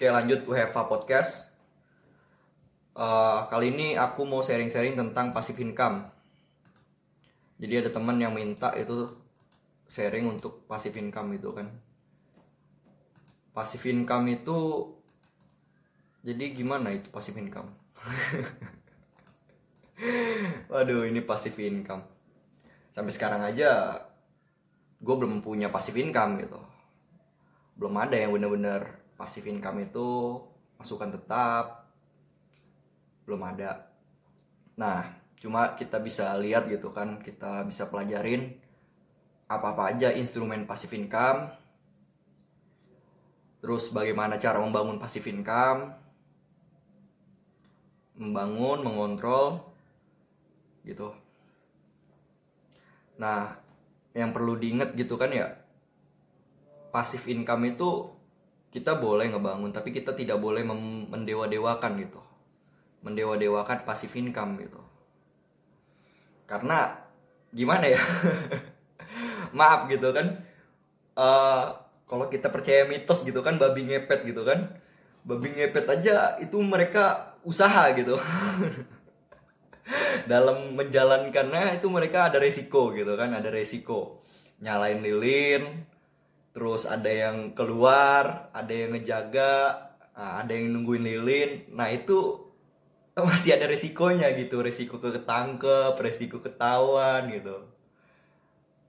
Oke lanjut WFH Podcast. Uh, Kali ini aku mau sharing-sharing tentang passive income. Jadi ada teman yang minta itu sharing untuk passive income itu kan. Passive income itu Jadi gimana itu passive income? Waduh ini passive income. Sampai sekarang aja gue belum punya passive income gitu. Belum ada yang bener-bener passive income itu masukan tetap belum ada. Nah cuma kita bisa lihat gitu kan kita bisa pelajarin apa-apa aja instrumen passive income terus bagaimana cara membangun passive income membangun mengontrol gitu. Nah yang perlu diingat gitu kan ya pasif income itu kita boleh ngebangun tapi kita tidak boleh mendewa-dewakan gitu. Mendewa-dewakan pasif income gitu. Karena gimana ya? Maaf gitu kan. Uh, kalau kita percaya mitos gitu kan babi ngepet gitu kan. Babi ngepet aja itu mereka usaha gitu. Dalam menjalankannya itu mereka ada resiko gitu kan ada resiko. Nyalain lilin terus ada yang keluar ada yang ngejaga nah, ada yang nungguin lilin. Nah itu masih ada resikonya gitu. Resiko ketangkep resiko ketahuan gitu.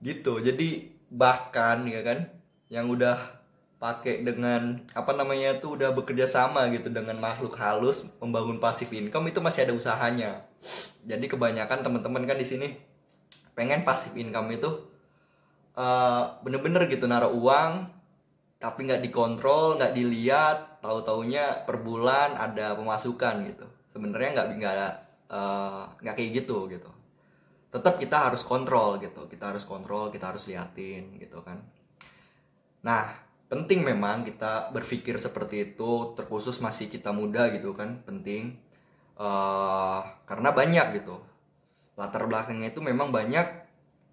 Gitu. Jadi bahkan ya kan yang udah pakai dengan apa namanya tuh udah bekerja sama gitu dengan makhluk halus membangun pasif income itu masih ada usahanya. Jadi kebanyakan teman-teman kan di sini pengen pasif income itu uh, bener-bener gitu naruh uang tapi nggak dikontrol nggak dilihat tahu taunya per bulan ada pemasukan gitu. Sebenarnya nggak nggak uh, nggak kayak gitu gitu. Tetap kita harus kontrol gitu kita harus kontrol kita harus liatin gitu kan. Nah penting memang kita berpikir seperti itu terkhusus masih kita muda gitu kan penting. Uh, karena banyak gitu. Latar belakangnya itu memang banyak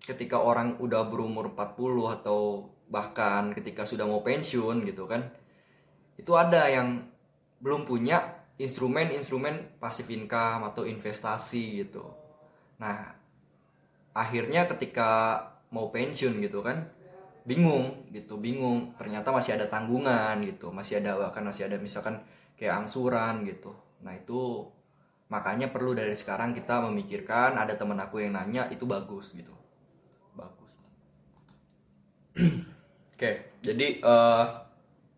ketika orang udah berumur 40 atau bahkan ketika sudah mau pensiun gitu kan itu ada yang belum punya instrumen-instrumen pasif income atau investasi gitu. Nah akhirnya ketika mau pensiun gitu kan bingung gitu bingung. Ternyata masih ada tanggungan gitu masih ada bahkan masih ada misalkan kayak angsuran gitu. Nah itu makanya perlu dari sekarang kita memikirkan ada teman aku yang nanya itu bagus gitu Oke, jadi uh,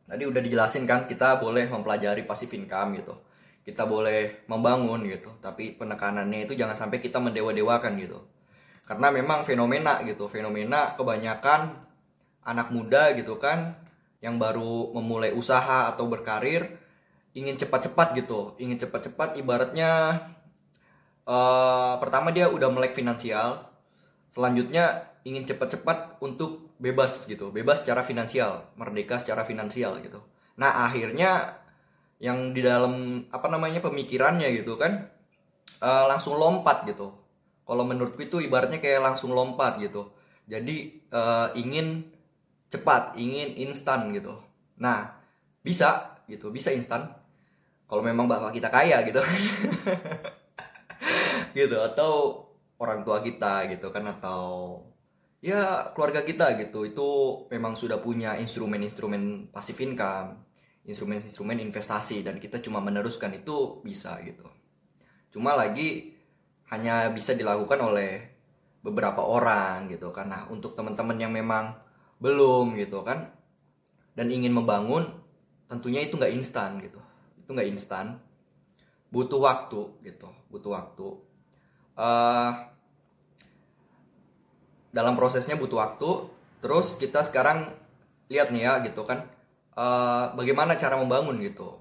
tadi udah dijelasin kan kita boleh mempelajari passive income gitu. Kita boleh membangun gitu, tapi penekanannya itu jangan sampai kita mendewa-dewakan gitu. Karena memang fenomena gitu, fenomena kebanyakan anak muda gitu kan yang baru memulai usaha atau berkarir ingin cepat-cepat gitu, ingin cepat-cepat ibaratnya uh, pertama dia udah melek finansial, selanjutnya ingin cepat-cepat untuk bebas gitu bebas secara finansial merdeka secara finansial gitu. Nah akhirnya yang di dalam apa namanya pemikirannya gitu kan uh, langsung lompat gitu. Kalau menurutku itu ibaratnya kayak langsung lompat gitu. Jadi uh, ingin cepat ingin instan gitu. Nah bisa gitu bisa instan. Kalau memang bapak kita kaya gitu gitu atau orang tua kita gitu kan atau ya keluarga kita gitu. Itu memang sudah punya instrumen-instrumen pasif income instrumen-instrumen investasi dan kita cuma meneruskan itu bisa gitu. Cuma lagi hanya bisa dilakukan oleh beberapa orang gitu karena untuk teman-teman yang memang belum gitu kan dan ingin membangun tentunya itu nggak instan gitu. Itu nggak instan. Butuh waktu gitu butuh waktu. Uh, dalam prosesnya butuh waktu terus kita sekarang lihat nih ya gitu kan uh, bagaimana cara membangun gitu.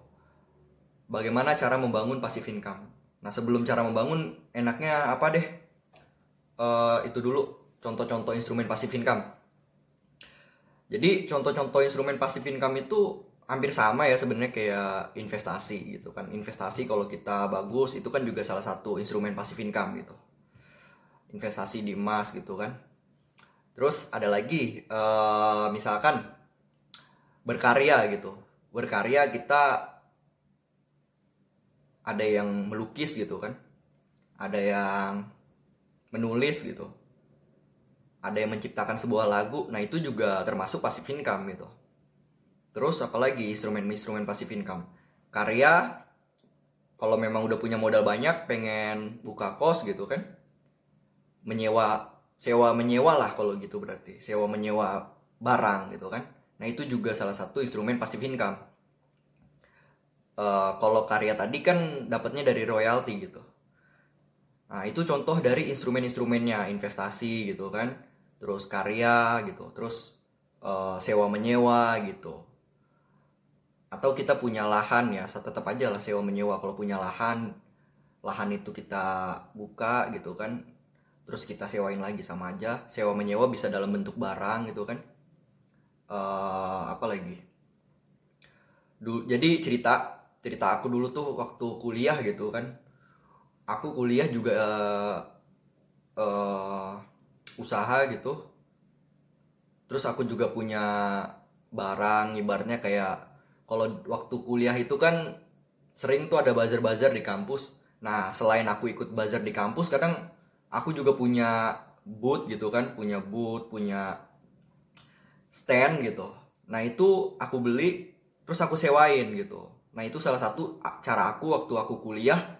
Bagaimana cara membangun passive income. Nah sebelum cara membangun enaknya apa deh? Uh, itu dulu contoh-contoh instrumen passive income. Jadi contoh-contoh instrumen passive income itu hampir sama ya sebenarnya kayak investasi gitu kan. Investasi kalau kita bagus itu kan juga salah satu instrumen passive income gitu. Investasi di emas gitu kan Terus ada lagi uh, misalkan berkarya gitu. berkarya kita ada yang melukis gitu kan. Ada yang menulis gitu. Ada yang menciptakan sebuah lagu. Nah itu juga termasuk passive income gitu. Terus apalagi instrumen-instrumen passive income. Karya kalau memang udah punya modal banyak pengen buka kos gitu kan. Menyewa sewa menyewa lah kalau gitu berarti. Sewa menyewa barang gitu kan. Nah itu juga salah satu instrumen passive income. Uh, kalau karya tadi kan dapatnya dari royalti gitu. Nah itu contoh dari instrumen-instrumennya investasi gitu kan. Terus karya gitu terus uh, sewa menyewa gitu. Atau kita punya lahan ya tetap aja lah sewa menyewa. Kalau punya lahan lahan itu kita buka gitu kan terus kita sewain lagi sama aja. Sewa menyewa bisa dalam bentuk barang gitu kan. Uh, apa lagi? Du jadi cerita cerita aku dulu tuh waktu kuliah gitu kan. Aku kuliah juga uh, uh, usaha gitu. Terus aku juga punya barang ibaratnya kayak kalau waktu kuliah itu kan sering tuh ada buzzer-buzzer di kampus. Nah, selain aku ikut buzzer di kampus, kadang aku juga punya booth gitu kan, punya booth, punya stand gitu. Nah, itu aku beli terus aku sewain gitu. Nah, itu salah satu cara aku waktu aku kuliah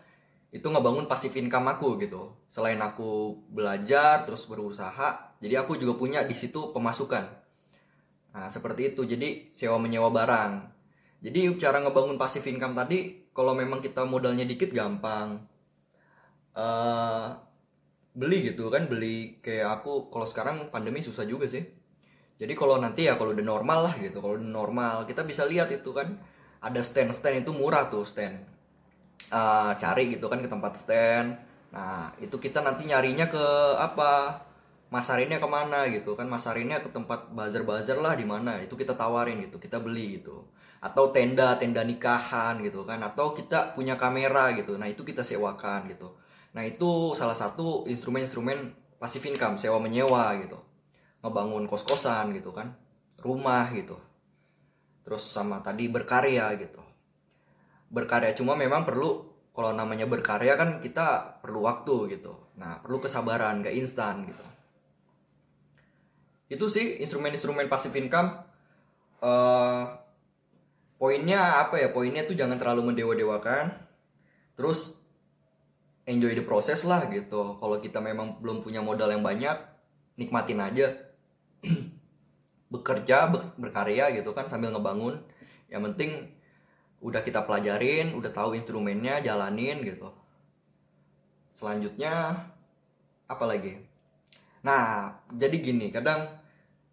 itu ngebangun pasif income aku gitu. Selain aku belajar terus berusaha, jadi aku juga punya di situ pemasukan. Nah, seperti itu. Jadi sewa menyewa barang. Jadi cara ngebangun passive income tadi, kalau memang kita modalnya dikit gampang. Uh, beli gitu kan, beli kayak aku kalau sekarang pandemi susah juga sih. Jadi kalau nanti ya kalau udah normal lah gitu, kalau udah normal kita bisa lihat itu kan ada stand-stand itu murah tuh stand. Uh, cari gitu kan ke tempat stand. Nah itu kita nanti nyarinya ke apa? masarinnya ke mana gitu kan masarinnya ke tempat bazar-bazar lah di mana itu kita tawarin gitu kita beli gitu atau tenda tenda nikahan gitu kan atau kita punya kamera gitu nah itu kita sewakan gitu nah itu salah satu instrumen-instrumen pasif income sewa menyewa gitu. Ngebangun kos-kosan gitu kan rumah gitu. Terus sama tadi berkarya gitu. Berkarya cuma memang perlu kalau namanya berkarya kan kita perlu waktu gitu. Nah perlu kesabaran gak instan gitu. Itu sih instrumen-instrumen passive income. Uh, poinnya apa ya? Poinnya tuh jangan terlalu mendewa-dewakan. Terus enjoy the process lah gitu. Kalau kita memang belum punya modal yang banyak nikmatin aja. Bekerja berkarya gitu kan sambil ngebangun. Yang penting udah kita pelajarin udah tahu instrumennya jalanin gitu. Selanjutnya apa lagi? Nah jadi gini kadang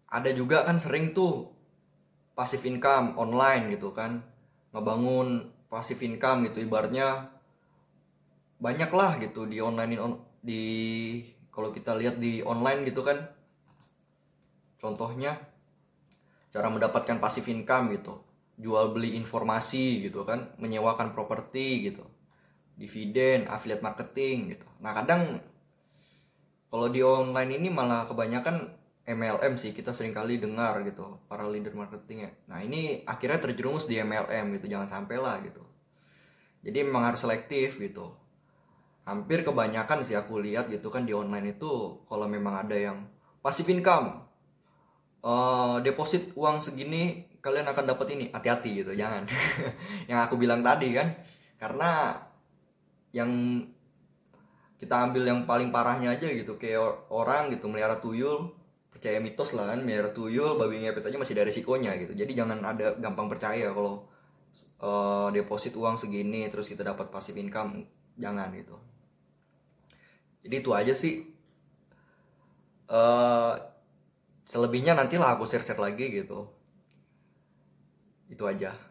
ada juga kan sering tuh passive income online gitu kan. Ngebangun passive income gitu ibaratnya banyak lah gitu di online on, di kalau kita lihat di online gitu kan contohnya cara mendapatkan passive income gitu jual beli informasi gitu kan menyewakan properti gitu dividen affiliate marketing gitu nah kadang kalau di online ini malah kebanyakan MLM sih kita sering kali dengar gitu para leader marketing ya. Nah ini akhirnya terjerumus di MLM gitu jangan sampai lah gitu. Jadi memang harus selektif gitu. Hampir kebanyakan sih aku lihat gitu kan di online itu kalau memang ada yang passive income, uh, deposit uang segini kalian akan dapat ini hati-hati gitu jangan. yang aku bilang tadi kan karena yang kita ambil yang paling parahnya aja gitu kayak orang gitu melihara tuyul percaya mitos lah kan merah tuyul babi ngepet aja masih ada resikonya gitu jadi jangan ada gampang percaya kalau uh, deposit uang segini terus kita dapat pasif income jangan gitu jadi itu aja sih. Uh, selebihnya nantilah aku share share lagi gitu. Itu aja